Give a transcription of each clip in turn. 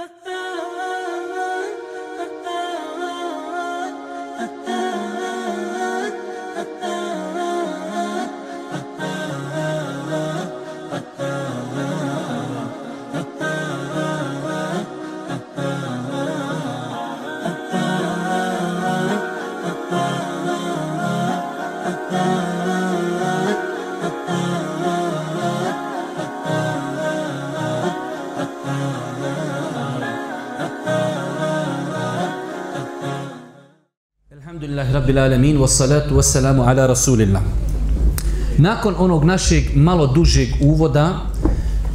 Uh-huh. rabbil alemin, wassalatu wassalamu ala rasulillah. Nakon onog našeg malo dužeg uvoda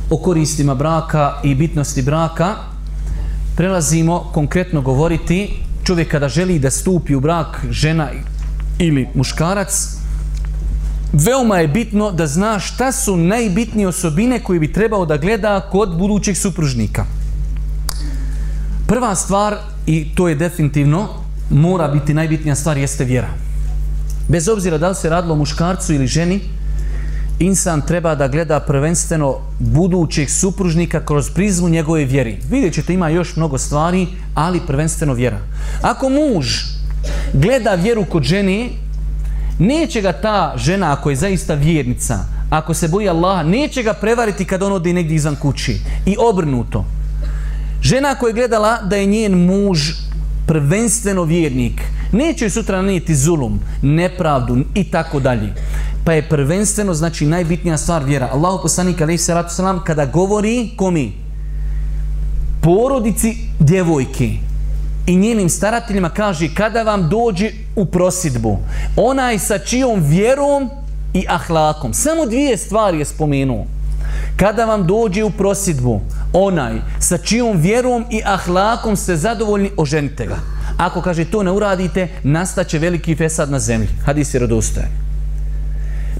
o koristima braka i bitnosti braka, prelazimo konkretno govoriti čovjek kada želi da stupi u brak žena ili muškarac, veoma je bitno da zna šta su najbitnije osobine koje bi trebao da gleda kod budućeg supružnika. Prva stvar, i to je definitivno, mora biti najbitnija stvar jeste vjera. Bez obzira da li se radilo muškarcu ili ženi, insan treba da gleda prvenstveno budućeg supružnika kroz prizmu njegove vjeri. Vidjet ćete ima još mnogo stvari, ali prvenstveno vjera. Ako muž gleda vjeru kod ženi, neće ga ta žena ako je zaista vjernica, ako se boji Allaha, neće ga prevariti kad on ode negdje izvan kući. I obrnuto. Žena koja je gledala da je njen muž prvenstveno vjernik neće sutra nanijeti zulum, nepravdu i tako dalje. Pa je prvenstveno znači najbitnija stvar vjera. Allahu poslanik alejhi kada govori komi porodici djevojke i njenim starateljima kaže kada vam dođe u prosidbu onaj sa čijom vjerom i ahlakom. Samo dvije stvari je spomenuo. Kada vam dođe u prosidbu onaj sa čijom vjerom i ahlakom ste zadovoljni, oženite ga. Ako kaže to ne uradite, nastaće veliki fesad na zemlji. Hadis je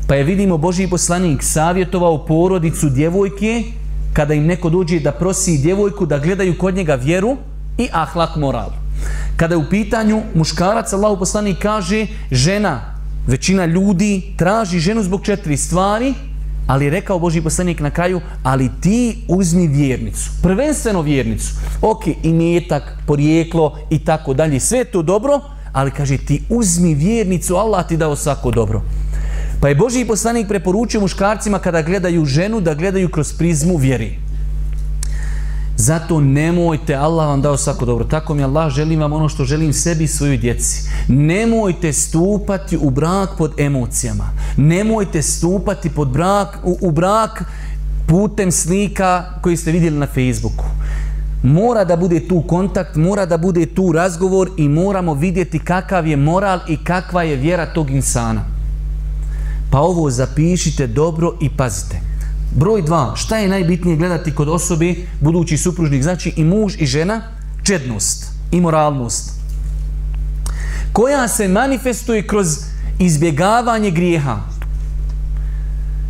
Pa je vidimo Boži poslanik savjetovao porodicu djevojke kada im neko dođe da prosi djevojku da gledaju kod njega vjeru i ahlak moral. Kada je u pitanju muškarac, u poslanik kaže žena, većina ljudi traži ženu zbog četiri stvari – ali rekao Boži poslanik na kraju, ali ti uzmi vjernicu, prvenstveno vjernicu. Ok, i nijetak, porijeklo i tako dalje, sve to dobro, ali kaže ti uzmi vjernicu, Allah ti dao svako dobro. Pa je Boži poslanik preporučio muškarcima kada gledaju ženu da gledaju kroz prizmu vjeri. Zato nemojte, Allah vam dao svako dobro, tako mi Allah želim vam ono što želim sebi i svojoj djeci. Nemojte stupati u brak pod emocijama. Nemojte stupati pod brak, u, u brak putem slika koji ste vidjeli na Facebooku. Mora da bude tu kontakt, mora da bude tu razgovor i moramo vidjeti kakav je moral i kakva je vjera tog insana. Pa ovo zapišite dobro i pazite. Broj dva, šta je najbitnije gledati kod osobi budući supružnik? Znači i muž i žena, čednost i moralnost. Koja se manifestuje kroz izbjegavanje grijeha.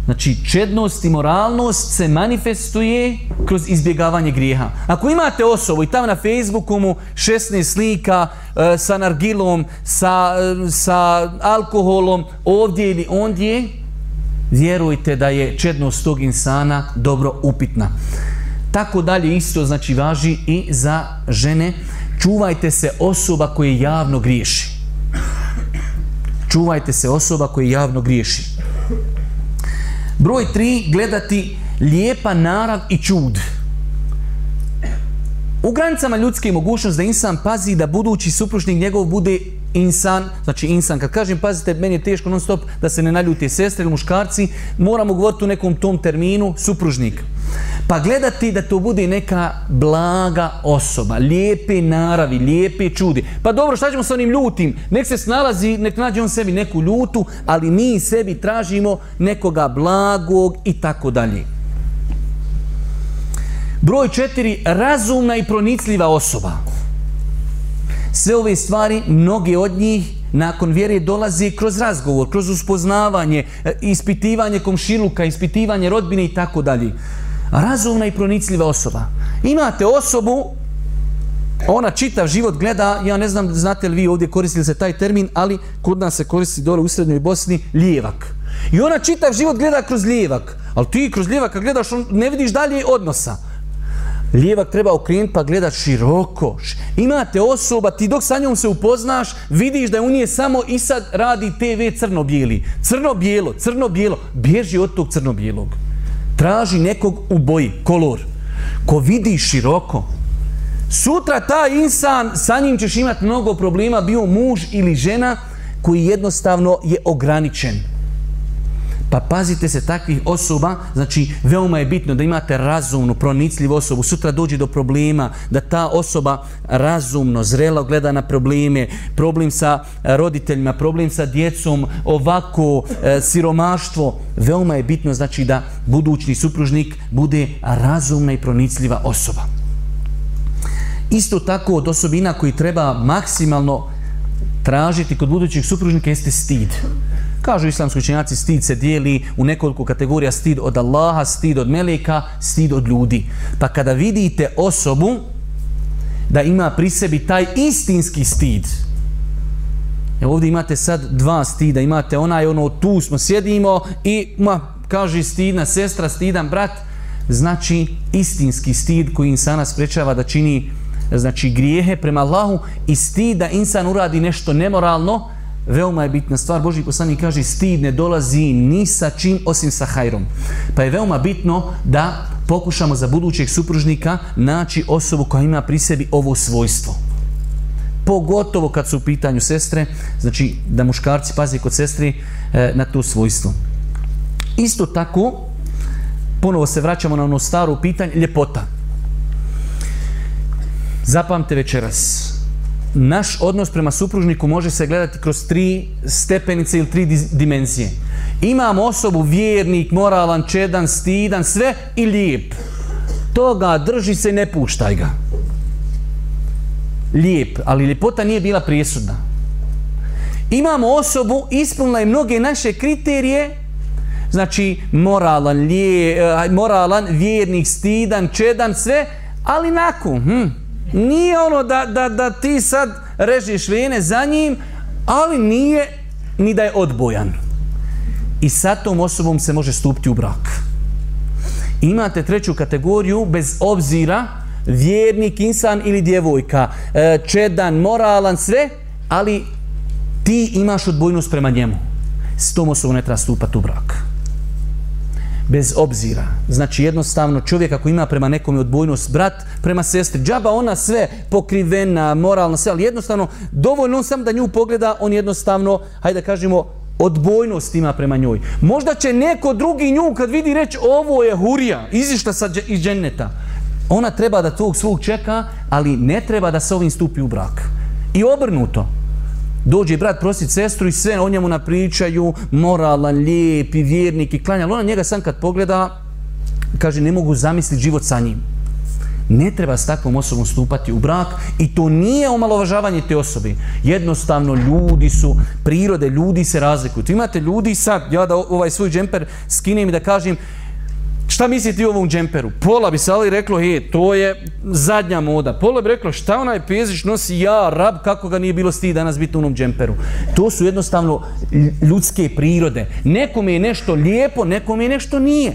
Znači, čednost i moralnost se manifestuje kroz izbjegavanje grijeha. Ako imate osobu i tamo na Facebooku mu 16 slika e, sa nargilom, sa, e, sa alkoholom, ovdje ili ondje, vjerujte da je čednost tog insana dobro upitna. Tako dalje isto znači važi i za žene. Čuvajte se osoba koje javno griješi. Čuvajte se osoba koje javno griješi. Broj tri, gledati lijepa narav i čud. U granicama ljudske mogućnosti da insan pazi da budući supružnik njegov bude insan, znači insan, kad kažem pazite, meni je teško non stop da se ne naljute sestre ili muškarci, moramo govoriti u nekom tom terminu supružnik. Pa gledati da to bude neka blaga osoba, lijepe naravi, lijepe čudi. Pa dobro, šta ćemo sa onim ljutim? Nek se snalazi, nek nađe on sebi neku ljutu, ali mi sebi tražimo nekoga blagog i tako dalje. Broj četiri, razumna i pronicljiva osoba. Sve ove stvari, mnoge od njih, nakon vjere dolazi kroz razgovor, kroz uspoznavanje, e, ispitivanje komšiluka, ispitivanje rodbine i tako dalje. Razumna i pronicljiva osoba. Imate osobu, ona čitav život gleda, ja ne znam, znate li vi ovdje koristili se taj termin, ali kod nas se koristi dole u srednjoj Bosni, lijevak. I ona čitav život gleda kroz lijevak, ali ti kroz lijevaka gledaš, ne vidiš dalje odnosa. Lijevak treba okrenuti pa gledat široko. Imate osoba, ti dok sa njom se upoznaš, vidiš da je u nje samo i sad radi TV crno-bijeli. Crno-bijelo, crno-bijelo. Bježi od tog crno-bijelog. Traži nekog u boji, kolor. Ko vidi široko, sutra taj insan, sa njim ćeš imati mnogo problema, bio muž ili žena koji jednostavno je ograničen. Pa pazite se takvih osoba, znači veoma je bitno da imate razumnu, pronicljivu osobu. Sutra dođe do problema, da ta osoba razumno, zrelo gleda na probleme, problem sa roditeljima, problem sa djecom, ovako, e, siromaštvo. Veoma je bitno znači da budućni supružnik bude razumna i pronicljiva osoba. Isto tako od osobina koji treba maksimalno tražiti kod budućih supružnika jeste stid. Kažu islamski učenjaci, stid se dijeli u nekoliko kategorija, stid od Allaha, stid od meleka, stid od ljudi. Pa kada vidite osobu da ima pri sebi taj istinski stid, Evo ovdje imate sad dva stida, imate onaj ono tu smo sjedimo i ma, kaže stidna sestra, stidan brat, znači istinski stid koji insana sprečava da čini znači grijehe prema Allahu i stid da insan uradi nešto nemoralno, Veoma je bitna stvar, Boži poslanik kaže stid ne dolazi ni sa čim osim sa hajrom. Pa je veoma bitno da pokušamo za budućeg supružnika naći osobu koja ima pri sebi ovo svojstvo. Pogotovo kad su u pitanju sestre, znači da muškarci pazi kod sestri eh, na to svojstvo. Isto tako, ponovo se vraćamo na ono staro pitanje, ljepota. Zapamte večeras, naš odnos prema supružniku može se gledati kroz tri stepenice ili tri dimenzije. Imam osobu vjernik, moralan, čedan, stidan, sve i lijep. Toga drži se i ne puštaj ga. Lijep, ali ljepota nije bila presudna. Imamo osobu, ispunila je mnoge naše kriterije, znači moralan, eh, moralan vjernik, stidan, čedan, sve, ali nakon, hm, nije ono da, da, da ti sad režiš vene za njim, ali nije ni da je odbojan. I sa tom osobom se može stupiti u brak. Imate treću kategoriju, bez obzira, vjernik, insan ili djevojka, e, čedan, moralan, sve, ali ti imaš odbojnost prema njemu. S tom osobom ne treba stupati u brak bez obzira. Znači jednostavno čovjek ako ima prema nekom odbojnost brat, prema sestri, džaba ona sve pokrivena, moralno sve, ali jednostavno dovoljno on sam da nju pogleda, on jednostavno, hajde da kažemo, odbojnost ima prema njoj. Možda će neko drugi nju kad vidi reći ovo je hurija, izišta sa iz dženeta. Ona treba da tog svog čeka, ali ne treba da se ovim stupi u brak. I obrnuto. Dođe brat prosit sestru i sve o njemu napričaju, moralan, lijepi, vjernik i klanja. Ona njega sam kad pogleda, kaže ne mogu zamisliti život sa njim. Ne treba s takvom osobom stupati u brak i to nije omalovažavanje te osobi. Jednostavno ljudi su, prirode ljudi se razlikuju. imate ljudi sad, ja da ovaj svoj džemper skinem i da kažem Šta misli o ovom džemperu? Pola bi se ali reklo, je to je zadnja moda. Pola bi reklo, šta onaj pezič nosi ja, rab, kako ga nije bilo sti danas biti u onom džemperu. To su jednostavno ljudske prirode. Nekome je nešto lijepo, nekome je nešto nije.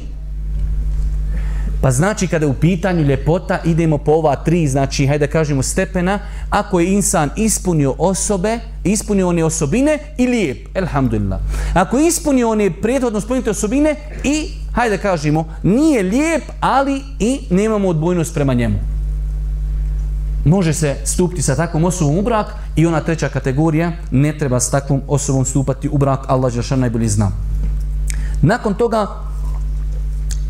Pa znači kada je u pitanju ljepota idemo po ova tri, znači hajde kažemo stepena, ako je insan ispunio osobe, ispunio one osobine i lijep, elhamdulillah. Ako je ispunio one prethodno spomenute osobine i hajde kažemo, nije lijep, ali i nemamo odbojnost prema njemu. Može se stupiti sa takvom osobom u brak i ona treća kategorija, ne treba s takvom osobom stupati u brak, Allah što najbolji zna. Nakon toga,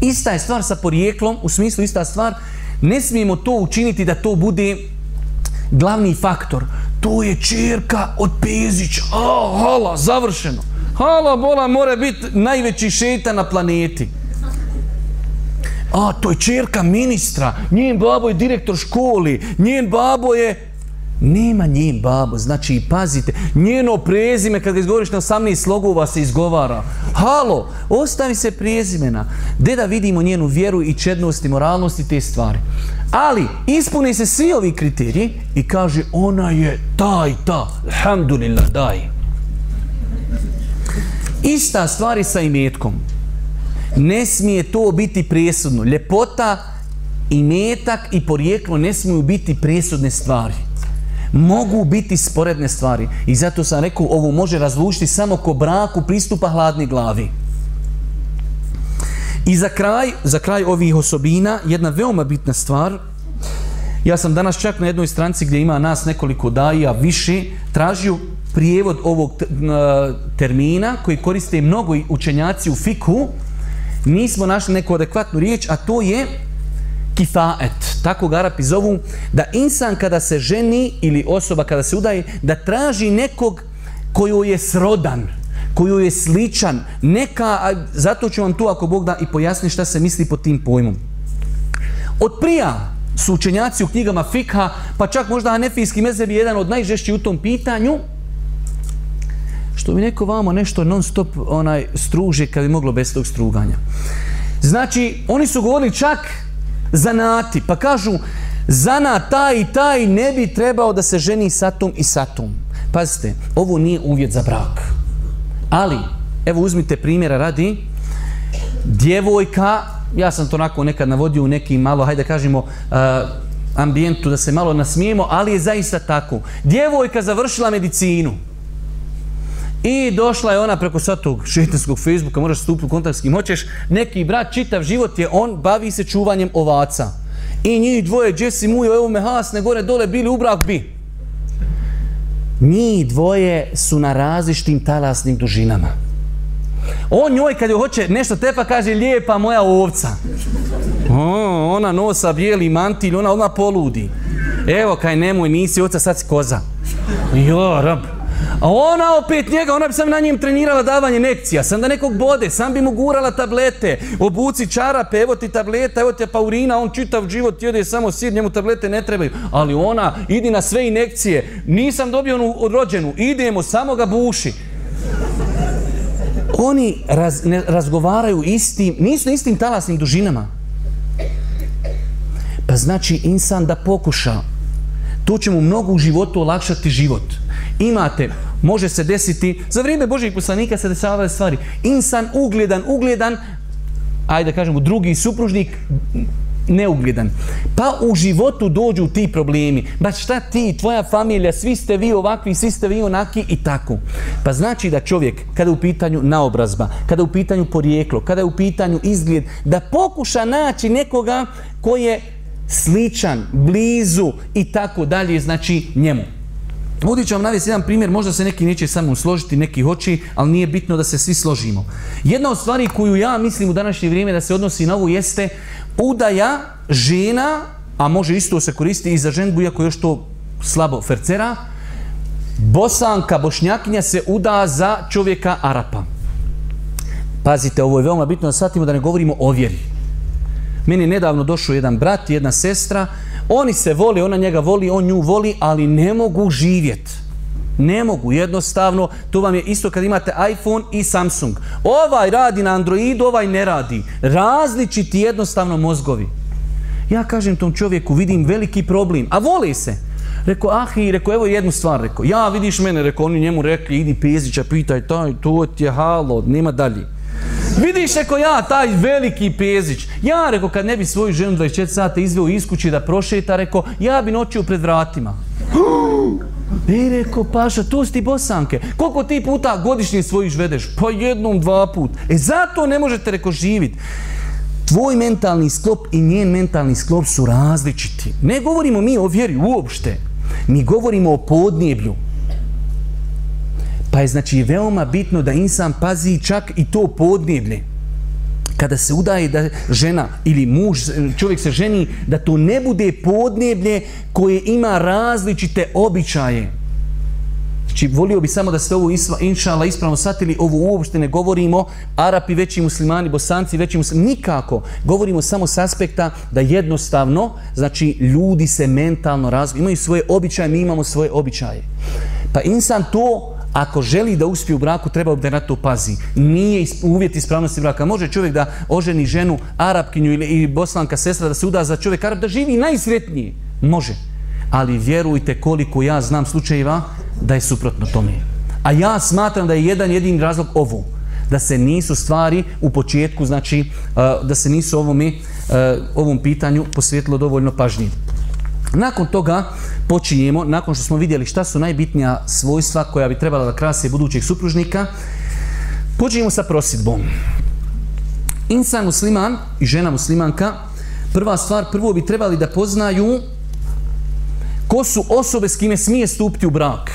ista je stvar sa porijeklom, u smislu ista stvar, ne smijemo to učiniti da to bude glavni faktor. To je čerka od Pezića, a, hala, završeno. Hala bola mora biti najveći šeta na planeti. A, to je čerka ministra, njen babo je direktor školi, njen babo je... Nema njen babo, znači pazite, njeno prezime kad ga izgovoriš na 18 slogova se izgovara. Halo, ostavi se prezimena. Gde da vidimo njenu vjeru i čednost i moralnost i te stvari. Ali, ispune se svi ovi kriteriji i kaže ona je taj ta, alhamdulillah, daj. Ista stvar je sa imetkom. Ne smije to biti presudno. Ljepota, imetak i porijeklo ne smiju biti presudne stvari. Mogu biti sporedne stvari. I zato sam rekao, ovo može razlučiti samo ko braku pristupa hladni glavi. I za kraj, za kraj ovih osobina, jedna veoma bitna stvar, ja sam danas čak na jednoj stranci gdje ima nas nekoliko daja više, tražio prijevod ovog termina koji koriste mnogo učenjaci u fiku, nismo našli neku adekvatnu riječ, a to je kifaet, tako ga Arapi zovu, da insan kada se ženi ili osoba kada se udaje, da traži nekog koju je srodan, koju je sličan, neka, zato ću vam tu ako Bog da i pojasni šta se misli pod tim pojmom. Od prija su učenjaci u knjigama fikha, pa čak možda hanefijski mezer je jedan od najžešćih u tom pitanju, što mi neko vamo nešto non stop onaj struže kad bi moglo bez tog struganja. Znači, oni su govorili čak zanati, pa kažu zanat taj i taj ne bi trebao da se ženi satom i satom. Pazite, ovo nije uvjet za brak. Ali, evo uzmite primjera radi, djevojka, ja sam to onako nekad navodio u nekim malo, hajde kažemo, eh, ambijentu da se malo nasmijemo, ali je zaista tako. Djevojka završila medicinu. I došla je ona preko sad tog Facebooka, moraš stupiti u kontakt s kim hoćeš. Neki brat, čitav život je, on bavi se čuvanjem ovaca. I njih dvoje, Jesse Mujo, evo me hasne, gore dole, bili u brak, bi. Njih dvoje su na različitim talasnim dužinama. On njoj kad joj hoće nešto tepa kaže lijepa moja ovca. O, ona nosa bijeli mantilj, ona odmah poludi. Evo kaj nemoj, nisi ovca, sad si koza. Jo, rab. A ona opet njega, ona bi sam na njim trenirala davanje nekcija, sam da nekog bode, sam bi mu gurala tablete, obuci čarape, evo ti tableta, evo ti paurina, on čitav život jede samo sir, njemu tablete ne trebaju. Ali ona, idi na sve inekcije, nisam dobio onu odrođenu, idemo, samo ga buši. Oni razgovaraju istim, nisu istim talasnim dužinama. Pa znači insan da pokuša tu će mu mnogo u životu olakšati život. Imate, može se desiti, za vrijeme Božeg poslanika se desavaju stvari. Insan ugledan, ugledan, ajde da kažemo drugi supružnik, neugledan. Pa u životu dođu ti problemi. Ba šta ti, tvoja familija, svi ste vi ovakvi, svi ste vi onaki i tako. Pa znači da čovjek, kada je u pitanju naobrazba, kada je u pitanju porijeklo, kada je u pitanju izgled, da pokuša naći nekoga koji je sličan, blizu i tako dalje, znači njemu. Ovdje ću vam navesti jedan primjer, možda se neki neće sa mnom složiti, neki hoće, ali nije bitno da se svi složimo. Jedna od stvari koju ja mislim u današnje vrijeme da se odnosi na ovu jeste udaja žena, a može isto se koristi i za ženbu, iako još to slabo fercera, bosanka, bošnjakinja se uda za čovjeka Arapa. Pazite, ovo je veoma bitno da shvatimo da ne govorimo o vjeri. Meni je nedavno došao jedan brat i jedna sestra. Oni se voli, ona njega voli, on nju voli, ali ne mogu živjeti. Ne mogu, jednostavno, to vam je isto kad imate iPhone i Samsung. Ovaj radi na Androidu, ovaj ne radi. Različiti jednostavno mozgovi. Ja kažem tom čovjeku, vidim veliki problem, a voli se. Rekao, ah i rekao, evo jednu stvar, rekao, ja vidiš mene, rekao, oni njemu rekli, idi Pezića, pitaj taj, to ti je halo, nema dalje. Vidiš, ko ja, taj veliki pezić. Ja, reko, kad ne bi svoju ženu 24 sata izveo iz kući da prošeta, reko, ja bi noćio pred vratima. E, reko, paša, tu su ti bosanke. Koliko ti puta godišnje svojih žvedeš? Pa jednom, dva put. E, zato ne možete, reko, živit. Tvoj mentalni sklop i njen mentalni sklop su različiti. Ne govorimo mi o vjeri uopšte. Mi govorimo o podnjeblju. Pa je znači veoma bitno da insan pazi čak i to podneblje. Kada se udaje da žena ili muž, čovjek se ženi, da to ne bude podneblje koje ima različite običaje. Znači, volio bi samo da ste ovo inšala ispravno satili ovo uopšte ne govorimo, Arapi veći muslimani, bosanci veći muslimani, nikako. Govorimo samo s aspekta da jednostavno, znači, ljudi se mentalno razviju, imaju svoje običaje, mi imamo svoje običaje. Pa insan to ako želi da uspije u braku, treba da na to pazi. Nije uvjet ispravnosti braka. Može čovjek da oženi ženu Arapkinju ili Bosanka sestra, da se uda za čovjek Arab, da živi najsretnije. Može. Ali vjerujte koliko ja znam slučajeva da je suprotno tome. A ja smatram da je jedan jedini razlog ovo. Da se nisu stvari u početku, znači da se nisu ovom pitanju posvjetilo dovoljno pažnije. Nakon toga počinjemo, nakon što smo vidjeli šta su najbitnija svojstva koja bi trebala da krasi budućeg supružnika, počinjemo sa prosidbom. Insan musliman i žena muslimanka, prva stvar, prvo bi trebali da poznaju ko su osobe s kime smije stupiti u brak.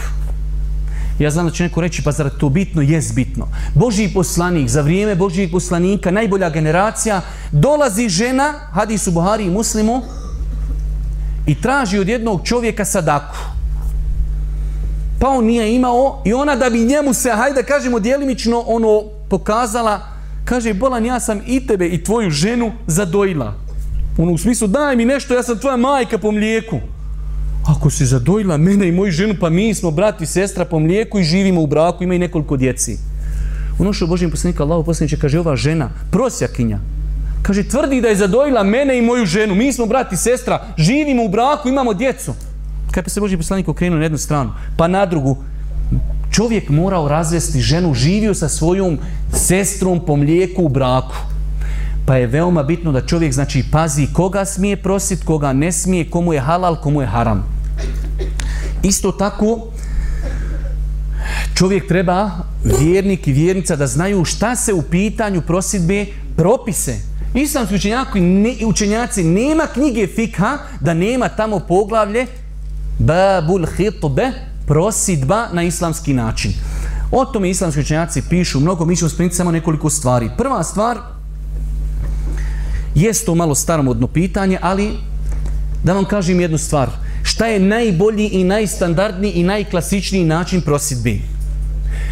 Ja znam da će neko reći, pa zar to bitno? Jest bitno. Božji poslanik, za vrijeme Božjih poslanika, najbolja generacija, dolazi žena, hadisu, Buhari i muslimu, i traži od jednog čovjeka sadaku. Pa on nije imao i ona da bi njemu se, hajde kažemo, djelimično ono pokazala, kaže, bolan, ja sam i tebe i tvoju ženu zadojila. Ono, u smislu, daj mi nešto, ja sam tvoja majka po mlijeku. Ako si zadojila mene i moju ženu, pa mi smo brat i sestra po mlijeku i živimo u braku, ima i nekoliko djeci. Ono što božem poslanik Allah poslaniče kaže, ova žena, prosjakinja, Kaže, tvrdi da je zadojila mene i moju ženu. Mi smo brat i sestra, živimo u braku, imamo djecu. Kada se Boži poslanik okrenuo na jednu stranu, pa na drugu, čovjek morao razvesti ženu, živio sa svojom sestrom po mlijeku u braku. Pa je veoma bitno da čovjek znači pazi koga smije prosit, koga ne smije, komu je halal, komu je haram. Isto tako, čovjek treba, vjernik i vjernica, da znaju šta se u pitanju prosidbe propise Islamski učenjaci, ne, učenjaci nema knjige fikha da nema tamo poglavlje babul hitbe, prosidba na islamski način. O tome islamski učenjaci pišu mnogo, mi ćemo spriniti samo nekoliko stvari. Prva stvar, jest to malo staromodno pitanje, ali da vam kažem jednu stvar. Šta je najbolji i najstandardniji i najklasičniji način prosidbi?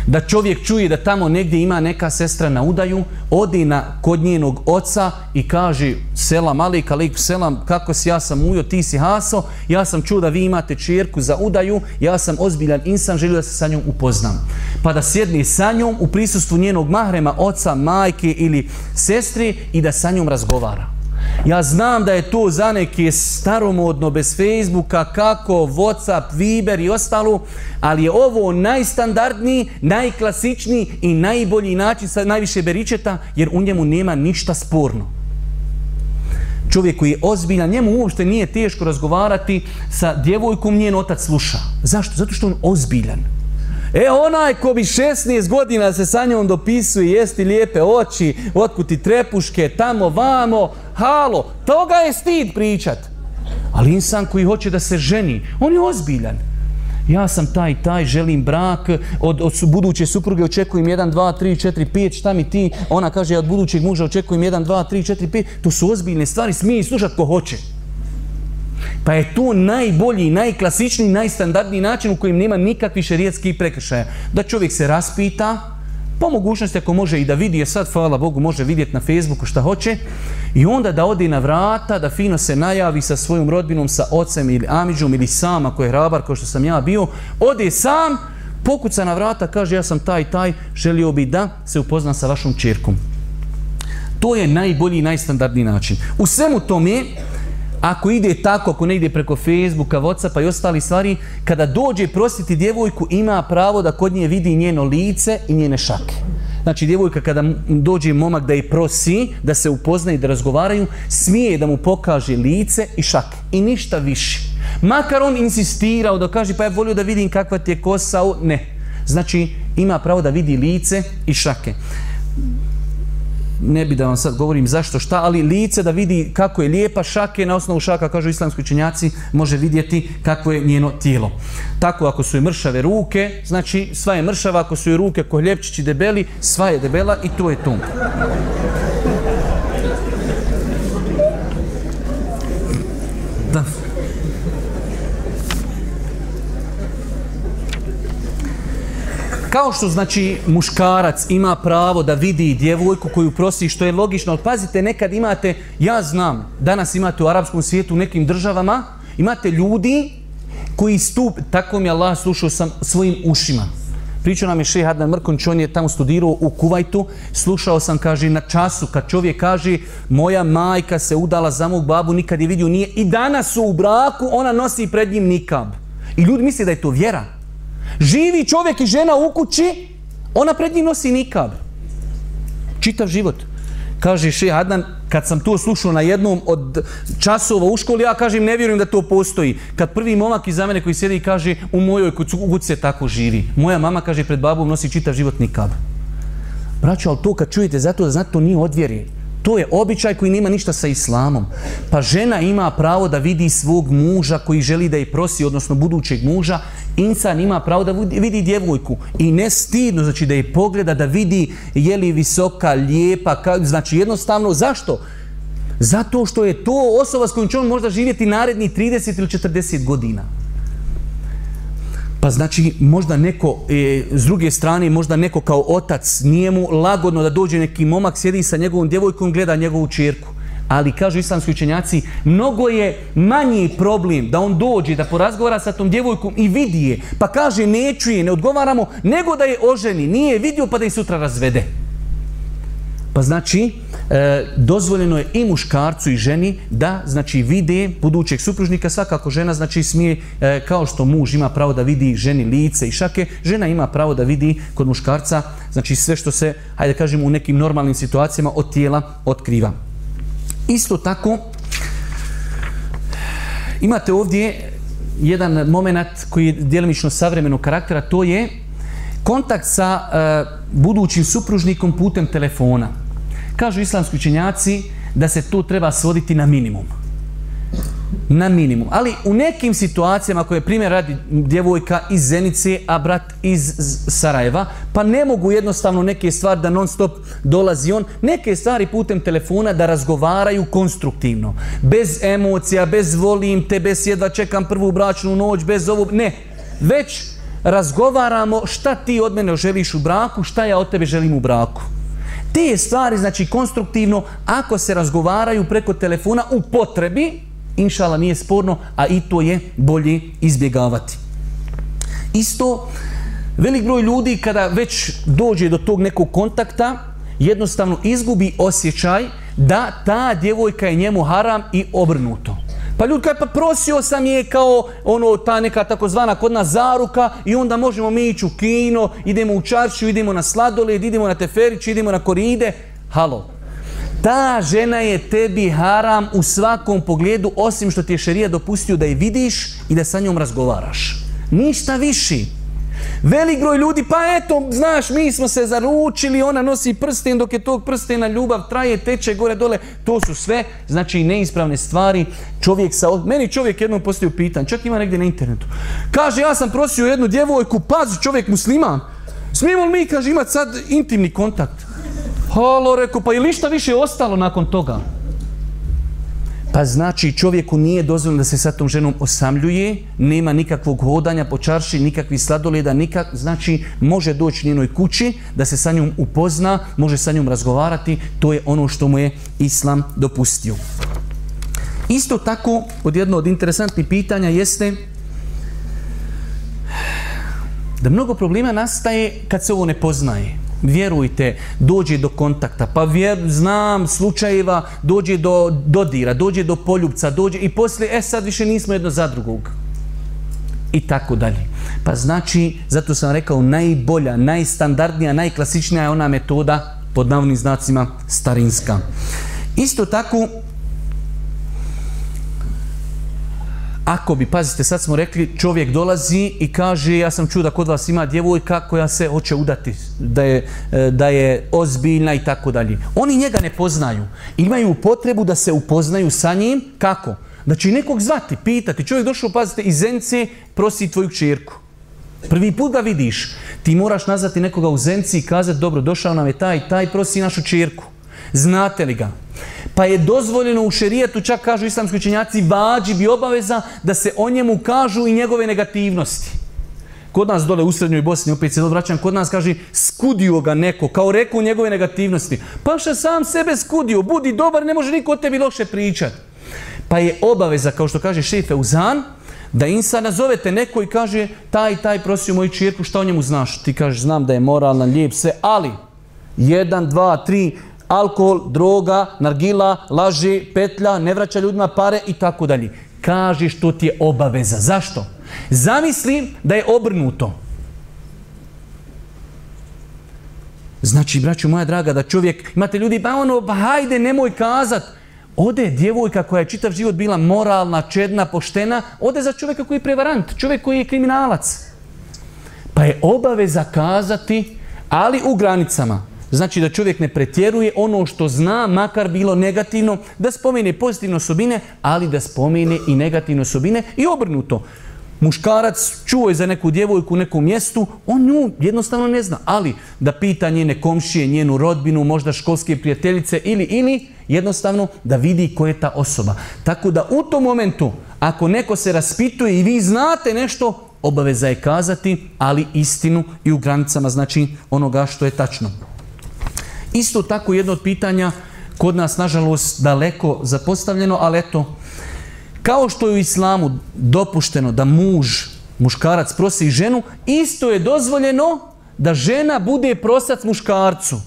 da čovjek čuje da tamo negdje ima neka sestra na udaju, odi na kod njenog oca i kaže selam alik, alik selam, kako si, ja sam ujo, ti si haso, ja sam čuo da vi imate čirku za udaju, ja sam ozbiljan insan, želio da se sa njom upoznam. Pa da sjedni sa njom u prisustvu njenog mahrema, oca, majke ili sestri i da sa njom razgovara. Ja znam da je to za neke staromodno bez Facebooka, kako, Whatsapp, Viber i ostalo, ali je ovo najstandardniji, najklasičniji i najbolji način sa najviše beričeta, jer u njemu nema ništa sporno. Čovjek koji je ozbiljan, njemu uopšte nije teško razgovarati sa djevojkom, njen otac sluša. Zašto? Zato što on ozbiljan. E onaj ko bi 16 godina se sa njom dopisuje, jesti lijepe oči, otkuti trepuške, tamo, vamo, halo, toga je stid pričat. Ali insan koji hoće da se ženi, on je ozbiljan. Ja sam taj, taj, želim brak, od, od buduće supruge očekujem 1, 2, 3, 4, 5, šta mi ti? Ona kaže, od budućeg muža očekujem 1, 2, 3, 4, 5. To su ozbiljne stvari, smije i slušat ko hoće. Pa je to najbolji, najklasičniji, najstandardniji način u kojem nema nikakvih šerijetskih prekršaja. Da čovjek se raspita, po mogućnosti ako može i da vidi, jer sad, hvala Bogu, može vidjeti na Facebooku šta hoće, i onda da ode na vrata, da fino se najavi sa svojom rodbinom, sa ocem ili amiđom ili sama ako je hrabar, kao što sam ja bio, ode sam, pokuca na vrata, kaže ja sam taj, taj, želio bi da se upoznam sa vašom čirkom. To je najbolji i najstandardniji način. U svemu tome, ako ide tako, ako ne ide preko Facebooka, Whatsappa i ostali stvari, kada dođe prositi djevojku, ima pravo da kod nje vidi njeno lice i njene šake. Znači, djevojka kada dođe momak da je prosi, da se upozna i da razgovaraju, smije da mu pokaže lice i šake. I ništa više. Makar on insistirao da kaže, pa ja volio da vidim kakva ti je kosao, ne. Znači, ima pravo da vidi lice i šake ne bi da vam sad govorim zašto šta, ali lice da vidi kako je lijepa šake, na osnovu šaka, kažu islamski činjaci, može vidjeti kako je njeno tijelo. Tako ako su i mršave ruke, znači sva je mršava, ako su i ruke ko ljepčići debeli, sva je debela i to je to. Kao što znači muškarac ima pravo da vidi djevojku koju prosi, što je logično, ali pazite, nekad imate, ja znam, danas imate u arapskom svijetu u nekim državama, imate ljudi koji stup, tako mi Allah slušao sam svojim ušima. Pričao nam je Šeha Adnan Mrkonć, on je tamo studirao u Kuvajtu, slušao sam, kaže, na času, kad čovjek kaže, moja majka se udala za mog babu, nikad je vidio nije, i danas su u braku, ona nosi pred njim nikab. I ljudi misle da je to vjera. Živi čovjek i žena u kući, ona pred njim nosi nikab. Čitav život. Kaže še Adnan, kad sam to slušao na jednom od časova u školi, ja kažem ne vjerujem da to postoji. Kad prvi momak iza mene koji sjedi i kaže u mojoj kući se tako živi. Moja mama kaže pred babom nosi čitav život nikab. Braćo, ali to kad čujete, zato da znate to nije odvjeri. To je običaj koji nema ništa sa islamom. Pa žena ima pravo da vidi svog muža koji želi da je prosi, odnosno budućeg muža, insan ima pravo da vidi djevojku i ne stidno, znači da je pogleda, da vidi je li visoka, lijepa, znači jednostavno zašto? Zato što je to osoba s kojom će on možda živjeti naredni 30 ili 40 godina. Pa znači možda neko, e, s druge strane, možda neko kao otac, nije mu lagodno da dođe neki momak, sjedi sa njegovom djevojkom, gleda njegovu čirku. Ali kažu islamski učenjaci, mnogo je manji problem da on dođe, da porazgovara sa tom djevojkom i vidi je, pa kaže neću je, ne odgovaramo, nego da je oženi, nije vidio pa da je sutra razvede. Pa znači, e, dozvoljeno je i muškarcu i ženi da znači vide budućeg supružnika, svakako žena znači smije, e, kao što muž ima pravo da vidi ženi lice i šake, žena ima pravo da vidi kod muškarca znači sve što se, hajde kažemo, u nekim normalnim situacijama od tijela otkriva. Isto tako, imate ovdje jedan moment koji je djelimično savremenog karaktera, to je kontakt sa e, budućim supružnikom putem telefona. Kažu islamski učenjaci da se to treba svoditi na minimum na minimum. Ali u nekim situacijama koje primjer radi djevojka iz Zenice, a brat iz Sarajeva, pa ne mogu jednostavno neke stvari da non stop dolazi on, neke stvari putem telefona da razgovaraju konstruktivno. Bez emocija, bez volim te, bez jedva čekam prvu bračnu noć, bez ovog, ne. Već razgovaramo šta ti od mene želiš u braku, šta ja od tebe želim u braku. Te stvari, znači konstruktivno, ako se razgovaraju preko telefona u potrebi, inšala nije sporno, a i to je bolje izbjegavati. Isto, velik broj ljudi kada već dođe do tog nekog kontakta, jednostavno izgubi osjećaj da ta djevojka je njemu haram i obrnuto. Pa ljudi kaj pa prosio sam je kao ono ta neka takozvana kod nas zaruka i onda možemo mi ići u kino, idemo u čaršu idemo na sladoled, idemo na teferić, idemo na koride. Halo, ta žena je tebi haram u svakom pogledu, osim što ti je šerija dopustio da je vidiš i da sa njom razgovaraš. Ništa viši. Velik broj ljudi, pa eto, znaš, mi smo se zaručili, ona nosi prsten dok je tog prstena ljubav traje, teče gore dole. To su sve, znači, neispravne stvari. Čovjek sa... Meni čovjek jednom postoji pitan, čak ima negdje na internetu. Kaže, ja sam prosio jednu djevojku, pazi, čovjek musliman. Smijemo li mi, kaže, imati sad intimni kontakt? Halo, reku, pa je li šta više ostalo nakon toga? Pa znači čovjeku nije dozvoljeno da se sa tom ženom osamljuje, nema nikakvog hodanja po čarši, nikakvih sladoleda, nikak, znači može doći njenoj kući, da se sa njom upozna, može sa njom razgovarati, to je ono što mu je Islam dopustio. Isto tako, od jedno od interesantnih pitanja jeste da mnogo problema nastaje kad se ovo ne poznaje. Vjerujte, dođe do kontakta, pa vjer, znam slučajeva, dođe do dodira, dođe do poljubca, dođe i poslije, e sad više nismo jedno za drugog. I tako dalje. Pa znači, zato sam rekao, najbolja, najstandardnija, najklasičnija je ona metoda pod navnim znacima starinska. Isto tako, Ako bi, pazite, sad smo rekli, čovjek dolazi i kaže, ja sam čuo da kod vas ima djevojka koja se hoće udati, da je, e, da je ozbiljna i tako dalje. Oni njega ne poznaju. Imaju potrebu da se upoznaju sa njim. Kako? Da će nekog zvati, pitati. Čovjek došao, pazite, iz Zence prosi tvoju čirku. Prvi put ga vidiš. Ti moraš nazvati nekoga u Zenci i kazati, dobro, došao nam je taj, taj, prosi našu čirku. Znate li ga? Pa je dozvoljeno u šerijetu, čak kažu islamski učenjaci, vađi bi obaveza da se o njemu kažu i njegove negativnosti. Kod nas dole u Srednjoj Bosni, opet se vraćam, kod nas kaže skudio ga neko, kao rekao njegove negativnosti. Paša sam sebe skudio, budi dobar, ne može niko o tebi loše pričat. Pa je obaveza, kao što kaže šefe Uzan, da insa nazovete neko i kaže taj, taj prosio moju čirku, šta o njemu znaš? Ti kažeš znam da je moralan, lijep, sve, ali jedan, dva, tri, alkohol, droga, nargila, laži, petlja, ne vraća ljudima pare i tako dalje. Kaži što ti je obaveza. Zašto? Zamisli da je obrnuto. Znači, braću moja draga, da čovjek, imate ljudi, pa ono, pa hajde, nemoj kazat. Ode djevojka koja je čitav život bila moralna, čedna, poštena, ode za čovjeka koji je prevarant, čovjek koji je kriminalac. Pa je obaveza kazati, ali u granicama. Znači da čovjek ne pretjeruje ono što zna, makar bilo negativno, da spomene pozitivne osobine, ali da spomene i negativne osobine i obrnuto. Muškarac čuo je za neku djevojku u nekom mjestu, on nju jednostavno ne zna. Ali da pita njene komšije, njenu rodbinu, možda školske prijateljice ili, ili, jednostavno da vidi ko je ta osoba. Tako da u tom momentu, ako neko se raspituje i vi znate nešto, obaveza je kazati, ali istinu i u granicama znači onoga što je tačno. Isto tako jedno od pitanja kod nas, nažalost, daleko zapostavljeno, ali eto, kao što je u islamu dopušteno da muž, muškarac prosi ženu, isto je dozvoljeno da žena bude prosac muškarcu.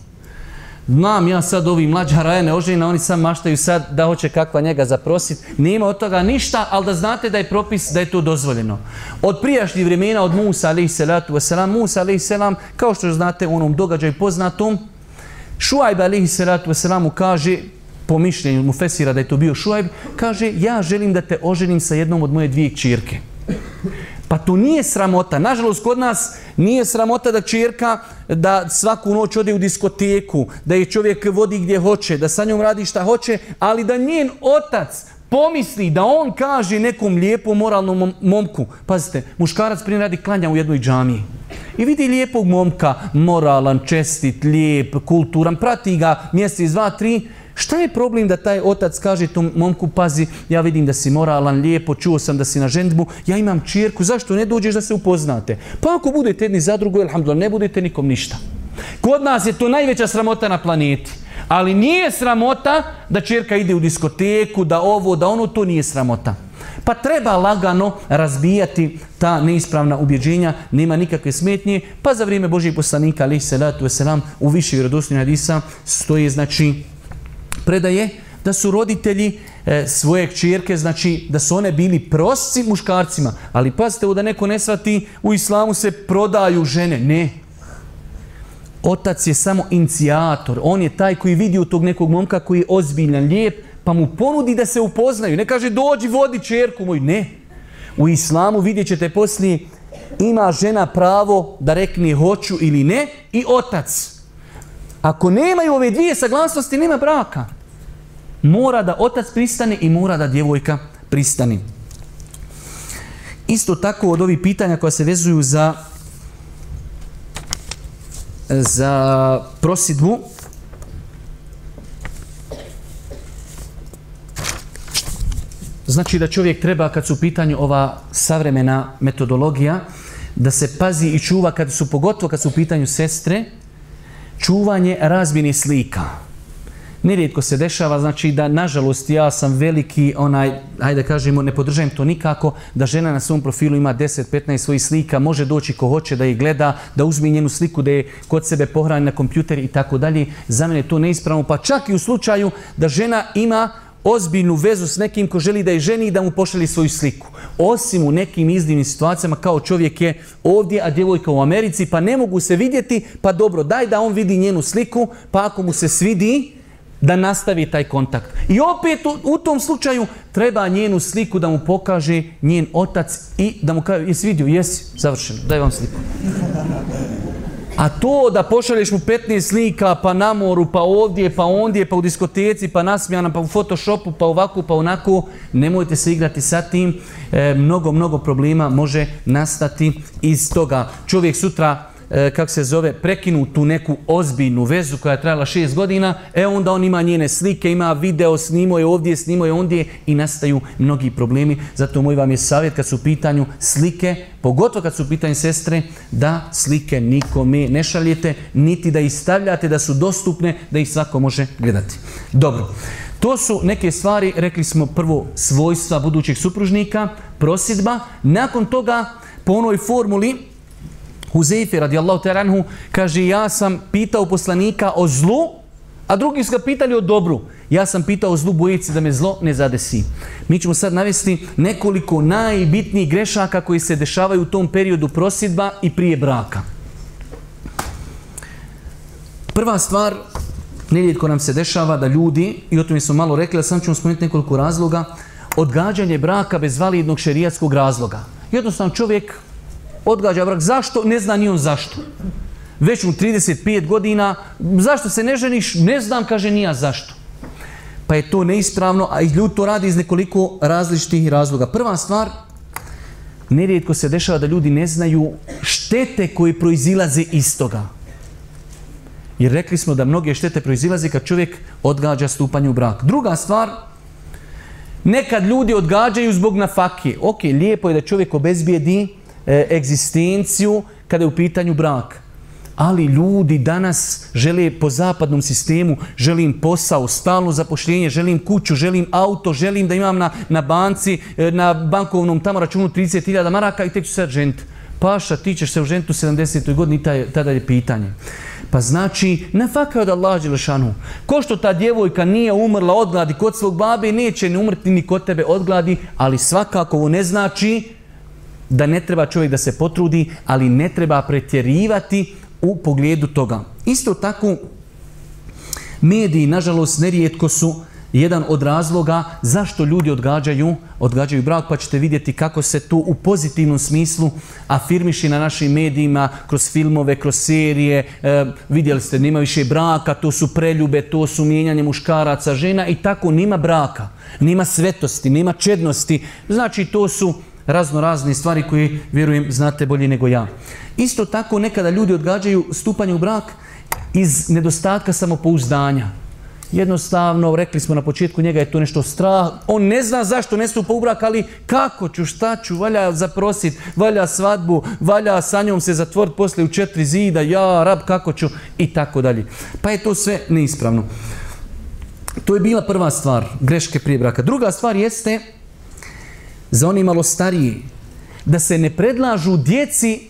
Znam ja sad ovi mlađa rajene ožena, oni sam maštaju sad da hoće kakva njega zaprositi. Nema od toga ništa, ali da znate da je propis da je to dozvoljeno. Od prijašnjih vremena, od Musa, alaih wasalam, Musa, alaih kao što znate u onom događaju poznatom, Šuajb alaihi salatu wasalamu kaže, po mišljenju mu fesira da je to bio Šuajb, kaže ja želim da te oženim sa jednom od moje dvije čirke. Pa to nije sramota. Nažalost, kod nas nije sramota da čirka da svaku noć ode u diskoteku, da je čovjek vodi gdje hoće, da sa njom radi šta hoće, ali da njen otac pomisli da on kaže nekom lijepom moralnom momku. Pazite, muškarac prije radi klanja u jednoj džamiji. I vidi lijepog momka, moralan, čestit, lijep, kulturan, prati ga mjesec, dva, tri. Šta je problem da taj otac kaže tom momku, pazi, ja vidim da si moralan, lijepo, čuo sam da si na žendbu, ja imam čirku, zašto ne dođeš da se upoznate? Pa ako budete jedni za drugo, ne budete nikom ništa. Kod nas je to najveća sramota na planeti. Ali nije sramota da čerka ide u diskoteku, da ovo, da ono, to nije sramota. Pa treba lagano razbijati ta neispravna ubjeđenja, nema nikakve smetnje, pa za vrijeme Božih poslanika, ali se selam u više vjerodostojnih hadisa stoje, znači, predaje da su roditelji e, svoje kćerke, znači da su one bili prosci muškarcima. Ali pazite, da neko ne svati, u islamu se prodaju žene. Ne, Otac je samo inicijator. On je taj koji vidi u tog nekog momka koji je ozbiljan, lijep, pa mu ponudi da se upoznaju. Ne kaže dođi, vodi čerku moju. Ne. U islamu vidjet ćete poslije ima žena pravo da rekne hoću ili ne i otac. Ako nemaju ove dvije saglasnosti, nema braka. Mora da otac pristane i mora da djevojka pristane. Isto tako od ovih pitanja koja se vezuju za za prosidbu Znači da čovjek treba kad su u pitanju ova savremena metodologija da se pazi i čuva kad su pogotovo kad su u pitanju sestre čuvanje razmjene slika nerijetko se dešava, znači da nažalost ja sam veliki, onaj, hajde kažemo, ne podržajem to nikako, da žena na svom profilu ima 10-15 svojih slika, može doći ko hoće da ih gleda, da uzmi njenu sliku, da je kod sebe pohrani na kompjuter i tako dalje. Za mene je to neispravno, pa čak i u slučaju da žena ima ozbiljnu vezu s nekim ko želi da je ženi i da mu pošalje svoju sliku. Osim u nekim iznimnim situacijama kao čovjek je ovdje, a djevojka u Americi, pa ne mogu se vidjeti, pa dobro, daj da on vidi njenu sliku, pa ako mu se svidi, da nastavi taj kontakt. I opet u, u, tom slučaju treba njenu sliku da mu pokaže njen otac i da mu kaže, jesi vidio, jesi, završeno, daj vam sliku. A to da pošalješ mu 15 slika, pa na moru, pa ovdje, pa ondje, pa u diskoteci, pa nasmijana, pa u photoshopu, pa ovako, pa onako, nemojte se igrati sa tim. E, mnogo, mnogo problema može nastati iz toga. Čovjek sutra E, kako se zove, prekinu tu neku ozbiljnu vezu koja je trajala šest godina, e onda on ima njene slike, ima video, snimo je ovdje, snimo je ondje i nastaju mnogi problemi. Zato moj vam je savjet kad su u pitanju slike, pogotovo kad su u pitanju sestre, da slike nikome ne šaljete, niti da ih stavljate, da su dostupne, da ih svako može gledati. Dobro, to su neke stvari, rekli smo prvo svojstva budućeg supružnika, prosjedba, nakon toga po onoj formuli radi radijallahu Teranhu kaže ja sam pitao poslanika o zlu, a drugi su ga pitali o dobru. Ja sam pitao o zlu bojici da me zlo ne zadesi. Mi ćemo sad navesti nekoliko najbitnijih grešaka koji se dešavaju u tom periodu prosidba i prije braka. Prva stvar, nerijetko nam se dešava da ljudi, i o tome smo malo rekli, ali sam ćemo spomenuti nekoliko razloga, odgađanje braka bez validnog šerijatskog razloga. Jednostavno čovjek odgađa brak. Zašto? Ne zna ni on zašto. Već mu 35 godina. Zašto se ne ženiš? Ne znam, kaže nija zašto. Pa je to neispravno, a ljudi to radi iz nekoliko različitih razloga. Prva stvar, nerijetko se dešava da ljudi ne znaju štete koje proizilaze iz toga. Jer rekli smo da mnoge štete proizilaze kad čovjek odgađa stupanje u brak. Druga stvar, nekad ljudi odgađaju zbog nafakije. Ok, lijepo je da čovjek obezbijedi E, egzistenciju kada je u pitanju brak. Ali ljudi danas žele po zapadnom sistemu, želim posao, stalno zapošljenje, želim kuću, želim auto, želim da imam na, na banci, e, na bankovnom tamo računu 30.000 maraka i tek ću sad ženiti. Paša, ti ćeš se u žentu u 70. godini, i tada je pitanje. Pa znači, ne faka da Allah Đelešanu. Ko što ta djevojka nije umrla od gladi kod svog babe, neće ne umrti ni kod tebe odgladi, ali svakako ovo ne znači da ne treba čovjek da se potrudi, ali ne treba pretjerivati u pogledu toga. Isto tako, mediji, nažalost, nerijetko su jedan od razloga zašto ljudi odgađaju, odgađaju brak, pa ćete vidjeti kako se to u pozitivnom smislu afirmiši na našim medijima, kroz filmove, kroz serije, e, vidjeli ste, nema više braka, to su preljube, to su mijenjanje muškaraca, žena i tako, nema braka, nema svetosti, nema čednosti, znači to su razno razne stvari koje, vjerujem, znate bolje nego ja. Isto tako nekada ljudi odgađaju stupanje u brak iz nedostatka samopouzdanja. Jednostavno, rekli smo na početku, njega je to nešto strah. On ne zna zašto ne stupa u brak, ali kako ću, šta ću, valja zaprosit, valja svadbu, valja sa njom se zatvorit posle u četiri zida, ja, rab, kako ću, i tako dalje. Pa je to sve neispravno. To je bila prva stvar, greške prije braka. Druga stvar jeste za oni malo stariji, da se ne predlažu djeci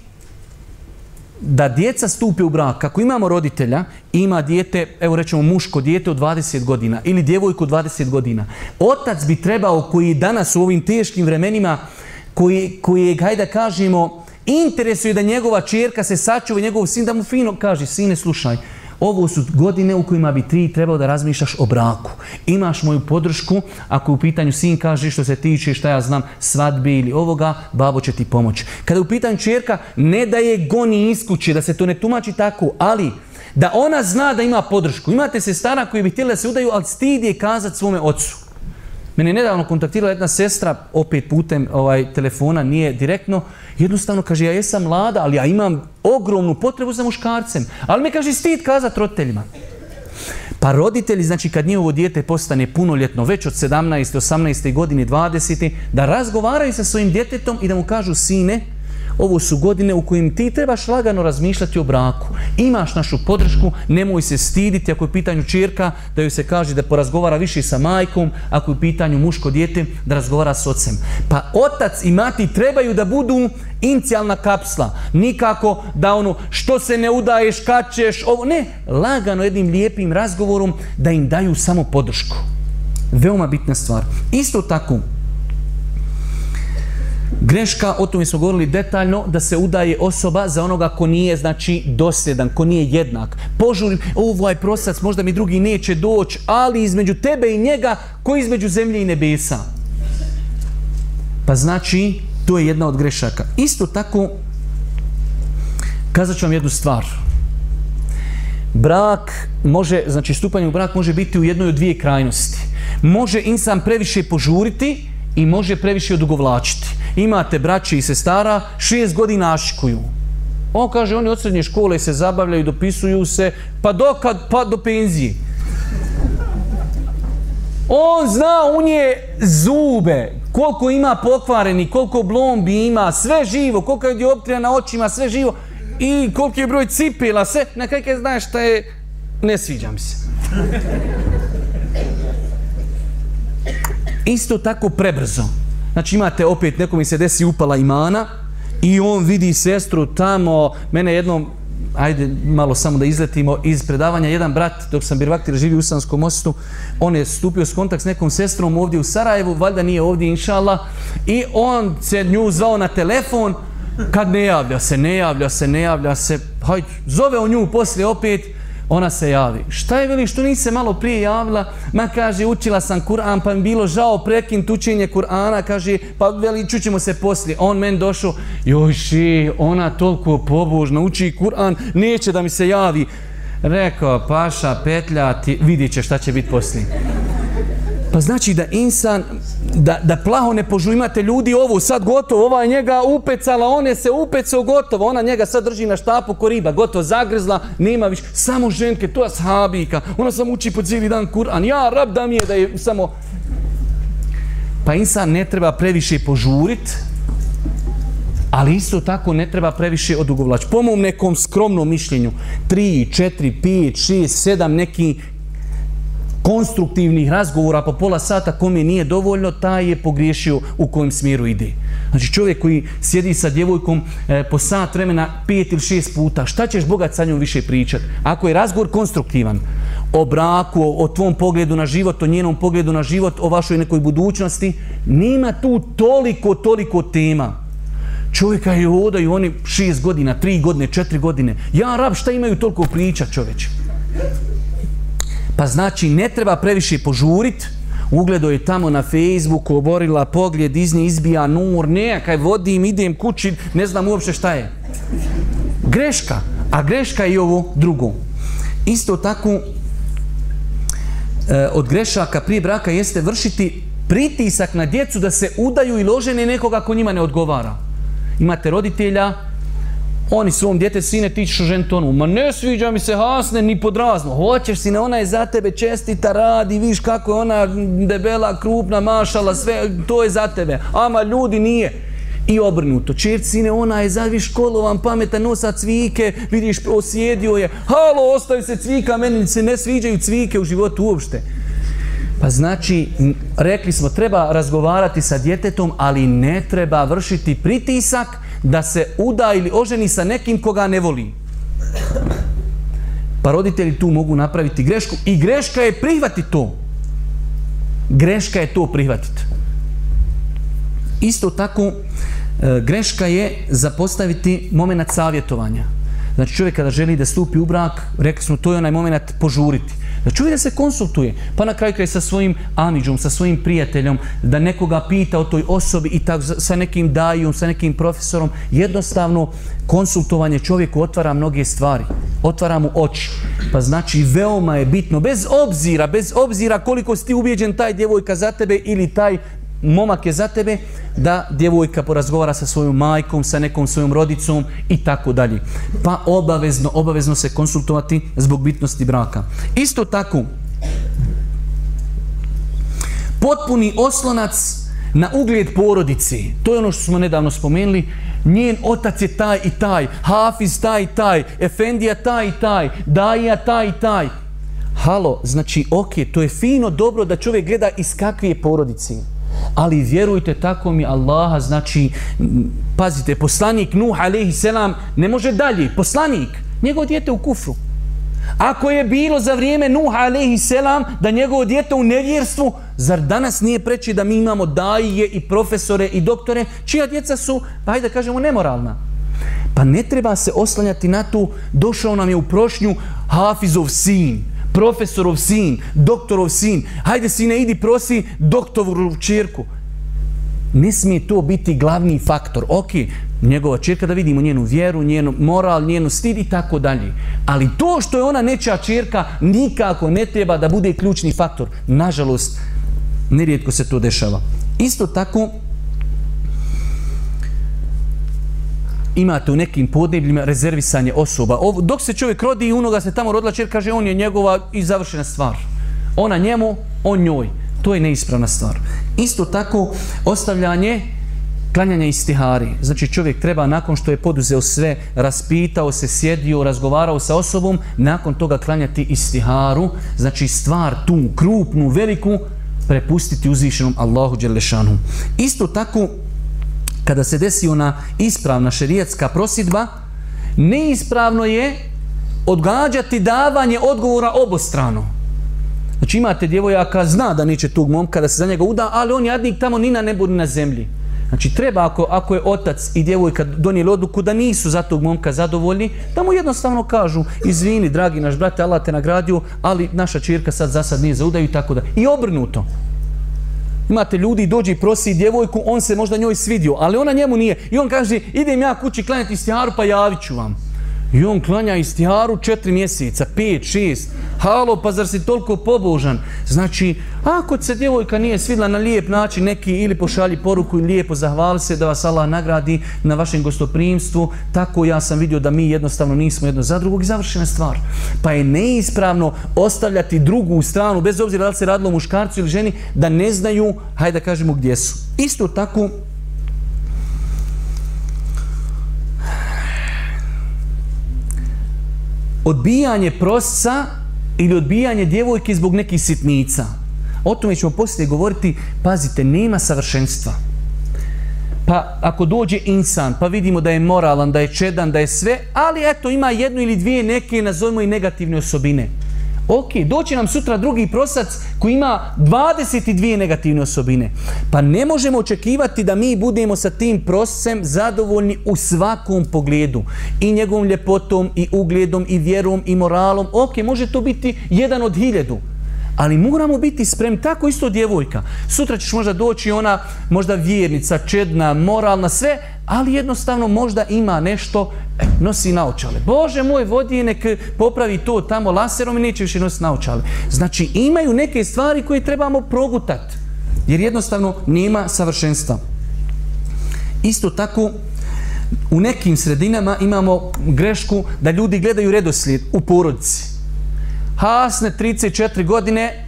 da djeca stupi u brak. Ako imamo roditelja, ima dijete, evo rećemo muško dijete od 20 godina ili djevojku od 20 godina. Otac bi trebao koji danas u ovim teškim vremenima koji, koji hajde da kažemo, interesuje da njegova čerka se sačuva, njegov sin, da mu fino kaže, sine, slušaj, ovo su godine u kojima bi ti trebao da razmišljaš o braku. Imaš moju podršku, ako u pitanju sin kaže što se tiče, šta ja znam, svadbe ili ovoga, babo će ti pomoći. Kada u pitanju čerka, ne da je goni iskući, da se to ne tumači tako, ali da ona zna da ima podršku. Imate se stara koji bi htjeli da se udaju, ali stidi je kazati svome ocu. Mene je nedavno kontaktirala jedna sestra, opet putem ovaj, telefona, nije direktno. Jednostavno kaže, ja jesam mlada, ali ja imam ogromnu potrebu za muškarcem. Ali mi kaže, stid kazat roditeljima. Pa roditelji, znači kad njihovo dijete postane punoljetno, već od 17. 18. godine, 20. da razgovaraju sa svojim djetetom i da mu kažu, sine, ovo su godine u kojim ti trebaš lagano razmišljati o braku. Imaš našu podršku, nemoj se stiditi ako je u pitanju čirka, da joj se kaže da porazgovara više sa majkom, ako je u pitanju muško dijete, da razgovara s ocem. Pa otac i mati trebaju da budu inicijalna kapsla. Nikako da ono što se ne udaješ, ćeš, ovo ne. Lagano jednim lijepim razgovorom da im daju samo podršku. Veoma bitna stvar. Isto tako, Greška, o tome smo govorili detaljno, da se udaje osoba za onoga ko nije, znači, dosljedan, ko nije jednak. Požurim, ovaj prosac, možda mi drugi neće doći, ali između tebe i njega, ko između zemlje i nebesa. Pa znači, to je jedna od grešaka. Isto tako, kazat ću vam jednu stvar. Brak može, znači stupanje u brak može biti u jednoj od dvije krajnosti. Može insan previše požuriti, i može previše odugovlačiti. Imate braće i sestara, šest godina ašikuju. On kaže, oni od srednje škole se zabavljaju, dopisuju se, pa dokad, pa do penzije. On zna u nje zube, koliko ima pokvareni, koliko blombi ima, sve živo, koliko je dioptrija na očima, sve živo. I koliki je broj cipila, sve. Na kaj znaš šta je, ne sviđa mi se. Isto tako prebrzo. Znači imate opet, nekom se desi upala imana i on vidi sestru tamo, mene jednom, ajde malo samo da izletimo iz predavanja, jedan brat dok sam Birvaktir živi u Usanskom mostu, on je stupio s kontakt s nekom sestrom ovdje u Sarajevu, valjda nije ovdje inšala, i on se nju zvao na telefon, kad ne javlja se, ne javlja se, ne javlja se, hajde, zove on nju poslije opet, ona se javi. Šta je veli što nisi se malo prije javila? Ma kaže, učila sam Kur'an, pa mi bilo žao prekin tučenje Kur'ana, kaže, pa veli, čućemo se poslije. On meni došao, joj ši, ona toliko pobožna, uči Kur'an, neće da mi se javi. Rekao, paša, petlja, ti, vidit će šta će biti poslije. Pa znači da insan, da, da plaho ne imate ljudi ovu, sad gotovo, ova je njega upecala, on je se upecao, gotovo, ona njega sad drži na štapu ko riba, gotovo, zagrizla, nema više, samo ženke, to je sahabika, ona sam uči po cijeli dan Kur'an, ja rab da mi je da je samo... Pa insan ne treba previše požurit, ali isto tako ne treba previše odugovlač. Po mom nekom skromnom mišljenju, 3, 4, 5, 6, 7 neki konstruktivnih razgovora po pola sata kome nije dovoljno, taj je pogriješio u kojem smjeru ide. Znači čovjek koji sjedi sa djevojkom e, po sat vremena pet ili šest puta, šta ćeš bogat sa njom više pričat? Ako je razgovor konstruktivan, o braku, o, tvom pogledu na život, o njenom pogledu na život, o vašoj nekoj budućnosti, nima tu toliko, toliko tema. Čovjeka je odaju oni šest godina, tri godine, četiri godine. Ja, rab, šta imaju toliko priča čovječe? Pa znači ne treba previše požurit, ugledo je tamo na Facebooku, oborila pogled, iz nje izbija nur, nekaj vodim, idem kući, ne znam uopće šta je. Greška, a greška je i ovo drugo. Isto tako, e, od grešaka prije braka jeste vršiti pritisak na djecu da se udaju i ložene nekoga ko njima ne odgovara. Imate roditelja oni svom djete, sine, ti ćeš ženiti onu. Ma ne sviđa mi se Hasne, ni podrazno. Hoćeš, sine, ona je za tebe čestita, radi, viš kako je ona debela, krupna, mašala, sve, to je za tebe. Ama ljudi nije. I obrnuto, čer sine, ona je zadvi školovan, pametan, nosa cvike, vidiš, osjedio je. Halo, ostavi se cvika, meni se ne sviđaju cvike u životu uopšte. Pa znači, rekli smo, treba razgovarati sa djetetom, ali ne treba vršiti pritisak da se uda ili oženi sa nekim koga ne voli. Pa roditelji tu mogu napraviti grešku i greška je prihvati to. Greška je to prihvatiti. Isto tako, e, greška je zapostaviti moment savjetovanja. Znači čovjek kada želi da stupi u brak, rekli smo to je onaj moment požuriti. Da čuje da se konsultuje, pa na kraju kraj sa svojim amiđom, sa svojim prijateljom, da nekoga pita o toj osobi i tak, sa nekim dajom, sa nekim profesorom. Jednostavno, konsultovanje čovjeku otvara mnoge stvari. Otvara mu oči. Pa znači, veoma je bitno, bez obzira, bez obzira koliko si ti ubijeđen taj djevojka za tebe ili taj momak je za tebe da djevojka porazgovara sa svojom majkom, sa nekom svojom rodicom i tako dalje. Pa obavezno, obavezno se konsultovati zbog bitnosti braka. Isto tako, potpuni oslonac na ugled porodici. To je ono što smo nedavno spomenuli. Njen otac je taj i taj, Hafiz taj i taj, Efendija taj i taj, Daja taj i taj. Halo, znači ok, to je fino, dobro da čovjek gleda iz kakve je porodici. Ali vjerujte, tako mi Allaha, znači, pazite, poslanik Nuh, selam ne može dalje, poslanik, njegov dijete u kufru. Ako je bilo za vrijeme Nuh selam, da njegovo dijete u nevjerstvu, zar danas nije preći da mi imamo daje i profesore i doktore, čija djeca su, pa hajde da kažemo, nemoralna. Pa ne treba se oslanjati na tu, došao nam je u prošnju Hafizov sin profesorov sin, doktorov sin, hajde sine idi prosi doktoru čirku. Ne smije to biti glavni faktor. Ok, njegova čirka da vidimo njenu vjeru, njenu moral, njenu stid i tako dalje. Ali to što je ona neća čirka nikako ne treba da bude ključni faktor. Nažalost, nerijetko se to dešava. Isto tako, imate u nekim podnebljima rezervisanje osoba. dok se čovjek rodi i unoga se tamo rodila čer, kaže on je njegova i završena stvar. Ona njemu, on njoj. To je neispravna stvar. Isto tako ostavljanje klanjanja istihari. Znači čovjek treba nakon što je poduzeo sve, raspitao se, sjedio, razgovarao sa osobom, nakon toga klanjati istiharu, znači stvar tu krupnu, veliku, prepustiti uzvišenom Allahu Đelešanu. Isto tako kada se desi ona ispravna šerijetska prosidba, neispravno je odgađati davanje odgovora obostrano. Znači imate djevojaka, zna da neće tog momka da se za njega uda, ali on jadnik tamo ni na nebu ni na zemlji. Znači treba ako, ako je otac i djevojka donijeli odluku da nisu za tog momka zadovoljni, da mu jednostavno kažu izvini dragi naš brate, Allah te nagradio, ali naša čirka sad za sad nije za udaju i tako da. I obrnuto. Imate ljudi, dođe i prosi djevojku, on se možda njoj svidio, ali ona njemu nije. I on kaže, idem ja kući klanjati stjaru pa javit ću vam. I on klanja istiharu četiri mjeseca, pet, šest. Halo, pa zar si toliko pobožan? Znači, ako se djevojka nije svidla na lijep način neki ili pošalji poruku i lijepo zahvali se da vas Allah nagradi na vašem gostoprimstvu, tako ja sam vidio da mi jednostavno nismo jedno za drugog i završena stvar. Pa je neispravno ostavljati drugu stranu, bez obzira da li se radilo muškarcu ili ženi, da ne znaju, hajde da kažemo gdje su. Isto tako, odbijanje prosca ili odbijanje djevojke zbog nekih sitnica. O tome ćemo poslije govoriti, pazite, nema savršenstva. Pa ako dođe insan, pa vidimo da je moralan, da je čedan, da je sve, ali eto ima jednu ili dvije neke, nazovimo i negativne osobine. Ok, doći nam sutra drugi prosac koji ima 22 negativne osobine. Pa ne možemo očekivati da mi budemo sa tim proscem zadovoljni u svakom pogledu. I njegovom ljepotom, i ugledom, i vjerom, i moralom. Ok, može to biti jedan od hiljedu. Ali moramo biti spremni, tako isto djevojka. Sutra ćeš možda doći ona, možda vjernica, čedna, moralna, sve, ali jednostavno možda ima nešto, e, nosi naočale. Bože moj, vodi nek popravi to tamo laserom i neće više nositi naočale. Znači imaju neke stvari koje trebamo progutati, jer jednostavno nema savršenstva. Isto tako, u nekim sredinama imamo grešku da ljudi gledaju redoslijed u porodici. Hasne 34 godine,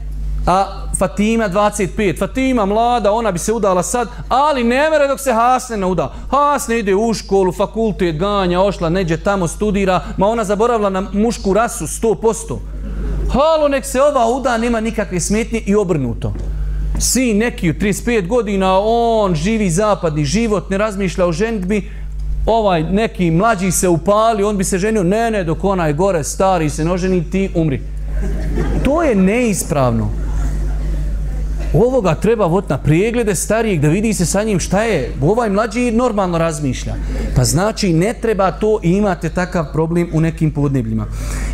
a Fatima 25. Fatima mlada, ona bi se udala sad, ali ne mere dok se Hasne ne uda. Hasne ide u školu, fakultet, ganja, ošla, neđe tamo, studira, ma ona zaboravila na mušku rasu 100%. Halo, nek se ova uda, nema nikakve smetnje i obrnuto. Si neki u 35 godina, on živi zapadni život, ne razmišlja o ženitbi, ovaj neki mlađi se upali, on bi se ženio, ne, ne, dok ona je gore, stari se noženi, ti umri. To je neispravno. Ovoga treba votna. na preglede starijeg da vidi se sa njim šta je. Ovaj mlađi normalno razmišlja. Pa znači ne treba to i imate takav problem u nekim podnebljima.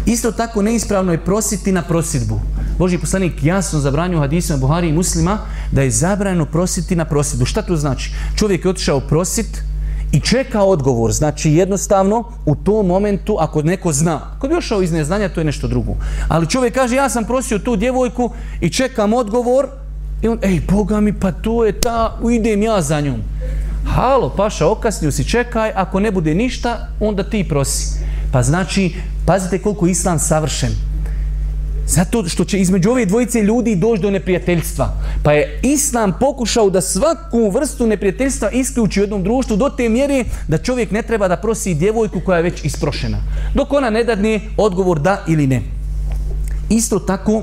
Isto tako neispravno je prositi na prosidbu. Boži poslanik jasno zabranio hadisima Buhari i muslima da je zabrano prositi na prosidbu. Šta to znači? Čovjek je otišao prositi i čeka odgovor. Znači jednostavno u tom momentu ako neko zna, ako bi ošao iz neznanja to je nešto drugo. Ali čovjek kaže ja sam prosio tu djevojku i čekam odgovor i on ej boga mi pa to je ta, idem ja za njom. Halo paša okasnio si čekaj, ako ne bude ništa onda ti prosi. Pa znači pazite koliko je islam savršen. Zato što će između ove dvojice ljudi doći do neprijateljstva. Pa je Islam pokušao da svaku vrstu neprijateljstva isključi u jednom društvu do te mjere da čovjek ne treba da prosi djevojku koja je već isprošena. Dok ona ne dadne odgovor da ili ne. Isto tako,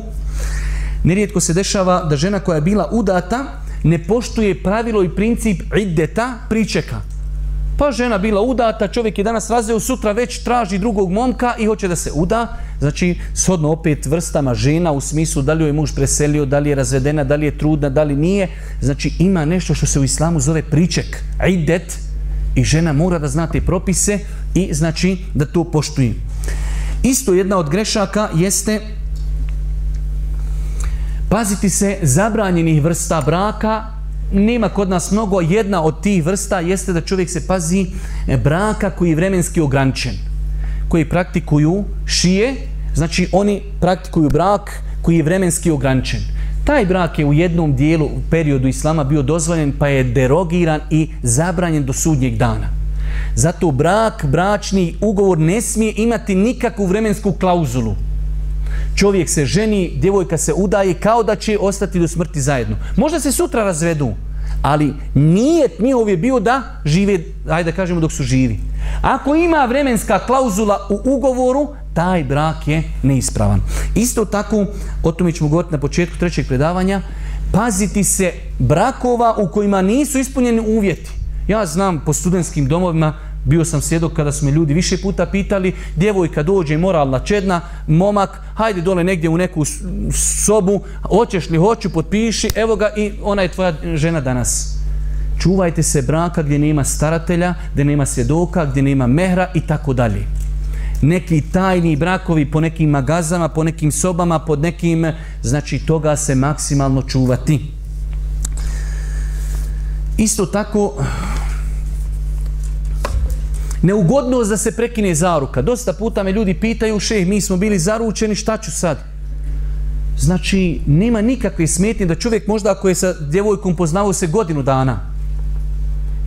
nerijetko se dešava da žena koja je bila udata ne poštuje pravilo i princip ideta pričeka. Pa žena bila udata, čovjek je danas razveo, sutra već traži drugog momka i hoće da se uda. Znači, shodno opet vrstama žena u smislu da li je muž preselio, da li je razvedena, da li je trudna, da li nije. Znači, ima nešto što se u islamu zove priček, idet, i žena mora da zna te propise i znači da to poštuje. Isto jedna od grešaka jeste paziti se zabranjenih vrsta braka nema kod nas mnogo, jedna od tih vrsta jeste da čovjek se pazi e, braka koji je vremenski ograničen, koji praktikuju šije, znači oni praktikuju brak koji je vremenski ograničen. Taj brak je u jednom dijelu u periodu islama bio dozvoljen pa je derogiran i zabranjen do sudnjeg dana. Zato brak, bračni ugovor ne smije imati nikakvu vremensku klauzulu. Čovjek se ženi, djevojka se udaje kao da će ostati do smrti zajedno. Možda se sutra razvedu, ali nije njihov je bio da žive, ajde da kažemo dok su živi. Ako ima vremenska klauzula u ugovoru, taj brak je neispravan. Isto tako, o tome ćemo govoriti na početku trećeg predavanja, paziti se brakova u kojima nisu ispunjeni uvjeti. Ja znam po studentskim domovima bio sam svjedok kada su me ljudi više puta pitali, djevojka dođe moralna čedna, momak, hajde dole negdje u neku sobu, hoćeš li hoću, potpiši, evo ga i ona je tvoja žena danas. Čuvajte se braka gdje nema staratelja, gdje nema svjedoka, gdje nema mehra i tako dalje. Neki tajni brakovi po nekim magazama, po nekim sobama, pod nekim, znači toga se maksimalno čuvati. Isto tako, Neugodnost da se prekine zaruka. Dosta puta me ljudi pitaju, šeh, mi smo bili zaručeni, šta ću sad? Znači, nema nikakve smetnje da čovjek možda ako je sa djevojkom poznavao se godinu dana.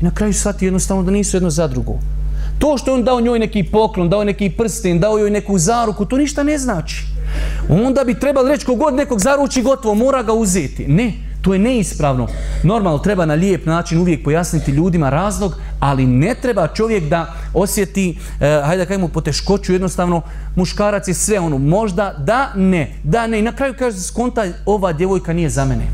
I na kraju shvati jednostavno da nisu jedno za drugo. To što je on dao njoj neki poklon, dao neki prsten, dao joj neku zaruku, to ništa ne znači. Onda bi trebalo reći kogod nekog zaruči gotovo, mora ga uzeti. Ne, to je neispravno. Normalno, treba na lijep način uvijek pojasniti ljudima razlog, ali ne treba čovjek da osjeti, eh, hajde da kažemo, poteškoću, jednostavno, muškarac je sve ono, možda da, ne, da, ne. I na kraju kaže, skonta, ova djevojka nije za mene.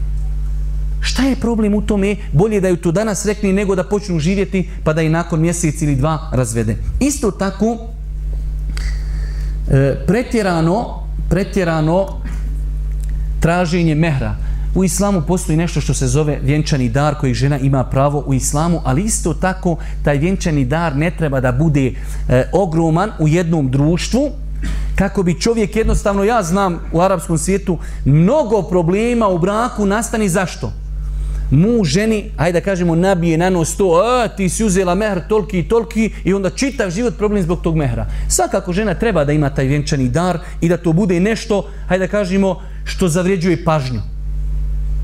Šta je problem u tome? Bolje da ju to danas rekne nego da počnu živjeti pa da i nakon mjesec ili dva razvede. Isto tako, e, pretjerano, pretjerano traženje mehra. U islamu postoji nešto što se zove vjenčani dar koji žena ima pravo u islamu, ali isto tako taj vjenčani dar ne treba da bude e, ogroman u jednom društvu kako bi čovjek jednostavno, ja znam u arapskom svijetu, mnogo problema u braku nastani zašto? mu ženi, ajde da kažemo, nabije na nos to, a, ti si uzela mehr toliki i tolki i onda čitav život problem zbog tog mehra. Svakako žena treba da ima taj vjenčani dar i da to bude nešto, ajde da kažemo, što zavređuje pažnju.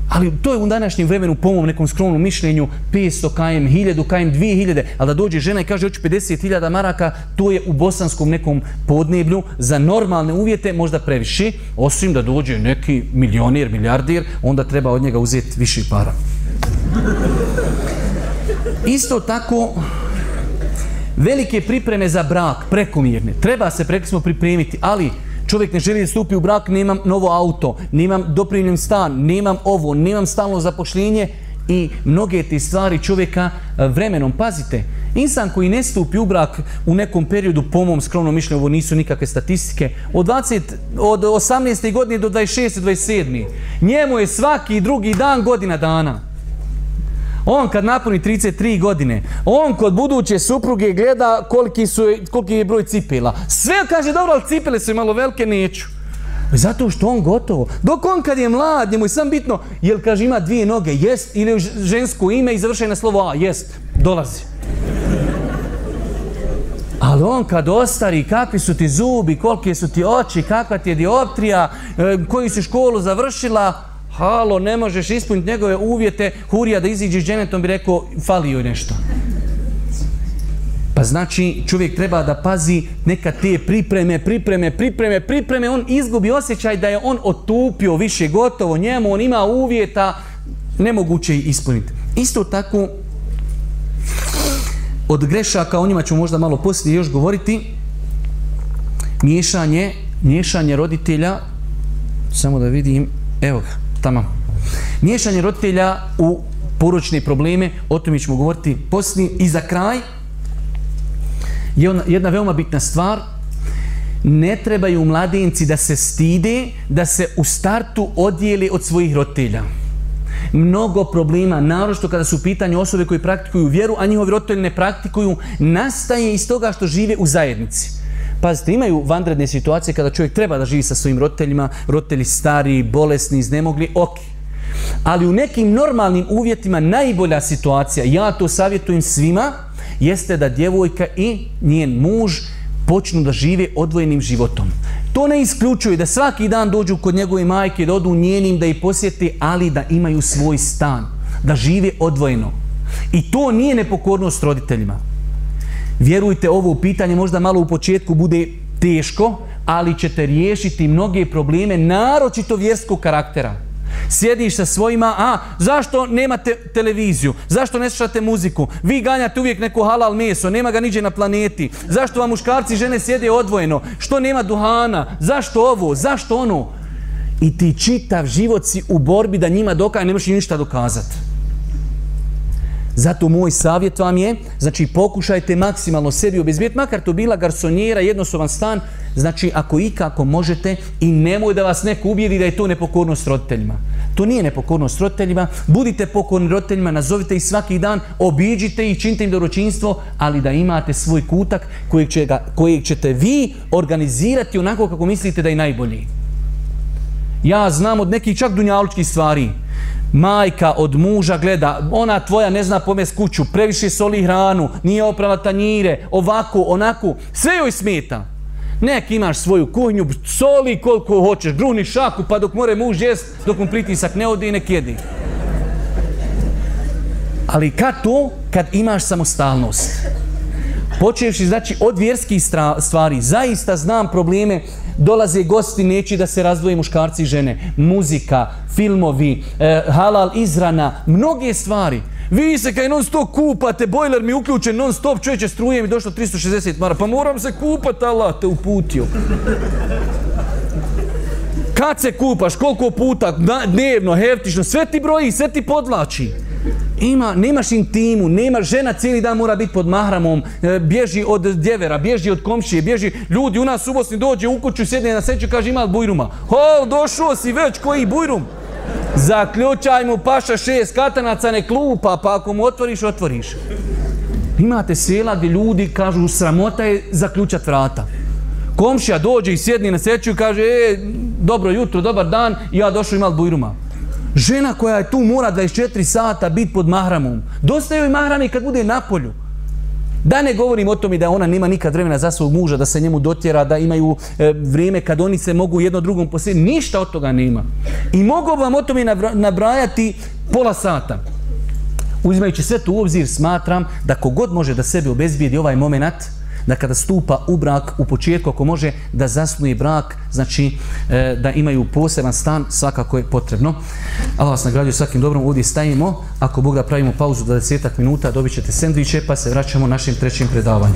Ali to je u današnjem vremenu, po mom nekom skromnom mišljenju, 500 km, 1000 km, 2000, ali da dođe žena i kaže hoću 50.000 maraka, to je u bosanskom nekom podneblju za normalne uvjete možda previše, osim da dođe neki milionir, milijardir, onda treba od njega uzeti više para. Isto tako, velike pripreme za brak, prekomjerne, treba se, preko pripremiti, ali Čovjek ne želi da stupi u brak, nemam novo auto, nemam doprinjen stan, nemam ovo, nemam stalno zapošljenje i mnoge te stvari čovjeka e, vremenom. Pazite, insan koji ne stupi u brak u nekom periodu, po mom skromnom mišljenju, ovo nisu nikakve statistike, od, 20, od 18. godine do 26. 27. Njemu je svaki drugi dan godina dana. On kad napuni 33 godine, on kod buduće supruge gleda koliki, koliki je broj cipela. Sve kaže, dobro, ali cipele su malo velike, neću. Zato što on gotovo. Dok on kad je mlad, njemu je sam bitno, jel kaže ima dvije noge, jest, ili žensko ime i završaj na slovo A, jest, dolazi. Ali on kad ostari, kakvi su ti zubi, kolike su ti oči, kakva ti je dioptrija, e, koju si školu završila, Halo, ne možeš ispuniti njegove uvjete, hurija da iziđe dženetom bi rekao, fali joj nešto. Pa znači, čovjek treba da pazi neka te pripreme, pripreme, pripreme, pripreme, on izgubi osjećaj da je on otupio više gotovo njemu, on ima uvjeta, nemoguće ih ispuniti. Isto tako, od grešaka, o njima ću možda malo poslije još govoriti, miješanje, miješanje roditelja, samo da vidim, evo ga. Miješanje roditelja u poročne probleme, o tome ćemo govoriti poslije. I za kraj, jedna veoma bitna stvar, ne trebaju mladenci da se stide, da se u startu odijeli od svojih roditelja. Mnogo problema, naročito kada su u pitanju osobe koji praktikuju vjeru, a njihovi roditelji ne praktikuju, nastaje iz toga što žive u zajednici. Pazite, imaju vanredne situacije kada čovjek treba da živi sa svojim roditeljima, roditelji stari, bolesni, iznemogli, ok. Ali u nekim normalnim uvjetima najbolja situacija, ja to savjetujem svima, jeste da djevojka i njen muž počnu da žive odvojenim životom. To ne isključuje da svaki dan dođu kod njegove majke, da odu njenim, da ih posjeti, ali da imaju svoj stan, da žive odvojeno. I to nije nepokornost roditeljima. Vjerujte, ovo pitanje možda malo u početku bude teško, ali ćete riješiti mnoge probleme, naročito vjerskog karaktera. Sjediš sa svojima, a zašto nemate televiziju, zašto ne slušate muziku, vi ganjate uvijek neko halal meso, nema ga niđe na planeti, zašto vam muškarci i žene sjede odvojeno, što nema duhana, zašto ovo, zašto ono. I ti čitav život si u borbi da njima dokaje, ne možeš ništa dokazati. Zato moj savjet vam je, znači pokušajte maksimalno sebi obezbijeti, makar to bila garsonjera, jednostavan stan, znači ako ikako možete i nemoj da vas neko ubijedi da je to nepokornost roditeljima. To nije nepokornost roditeljima, budite pokorni roditeljima, nazovite ih svaki dan, obiđite ih, činite im doročinstvo, ali da imate svoj kutak kojeg, ga, kojeg ćete vi organizirati onako kako mislite da je najbolji. Ja znam od nekih čak dunjalučkih stvari majka od muža gleda, ona tvoja ne zna pomest kuću, previše soli hranu, nije oprala tanjire, ovako, onako, sve joj smeta. Nek imaš svoju kuhnju, soli koliko hoćeš, gruni šaku, pa dok more muž jest, dok mu pritisak ne odi i nek jedi. Ali kad to? Kad imaš samostalnost. Počevši znači od vjerskih stvari, zaista znam probleme, dolaze gosti, neće da se razdvoje muškarci i žene, muzika, filmovi, e, halal izrana, mnoge stvari. Vi se kaj non stop kupate, bojler mi uključen non stop, čovječe struje mi došlo 360 mara, pa moram se kupati, Allah te uputio. Kad se kupaš, koliko puta, dnevno, heftično, sve ti broji, sve ti podlači. Ima, nemaš intimu, nema žena cijeli dan mora biti pod mahramom, e, bježi od djevera, bježi od komšije, bježi. Ljudi u nas u Bosni dođe u kuću, sjedne na seću, kaže ima bujruma. Ho, došao si već, koji bujrum? Zaključaj mu paša šest katanaca ne klupa, pa ako mu otvoriš, otvoriš. Imate sela gdje ljudi kažu sramota je zaključat vrata. Komšija dođe i sjedni na seću i kaže e, dobro jutro, dobar dan, ja došao imal bujruma. Žena koja je tu mora 24 sata biti pod mahramom. Dosta joj mahrami kad bude na polju. Da ne govorim o tome da ona nema nikad vremena za svog muža, da se njemu dotjera, da imaju e, vrijeme kad oni se mogu jedno drugom posjetiti. Ništa od toga nema. I mogu vam o tome nabrajati pola sata. Uzimajući sve to u obzir, smatram da kogod može da sebi obezbijedi ovaj moment, da kada stupa u brak u početku ako može da zasnuje brak, znači e, da imaju poseban stan, svakako je potrebno. Allah vas nagradio svakim dobrom, ovdje stajimo, ako Bog da pravimo pauzu do minuta, dobit ćete sendviče pa se vraćamo našim trećim predavanjem.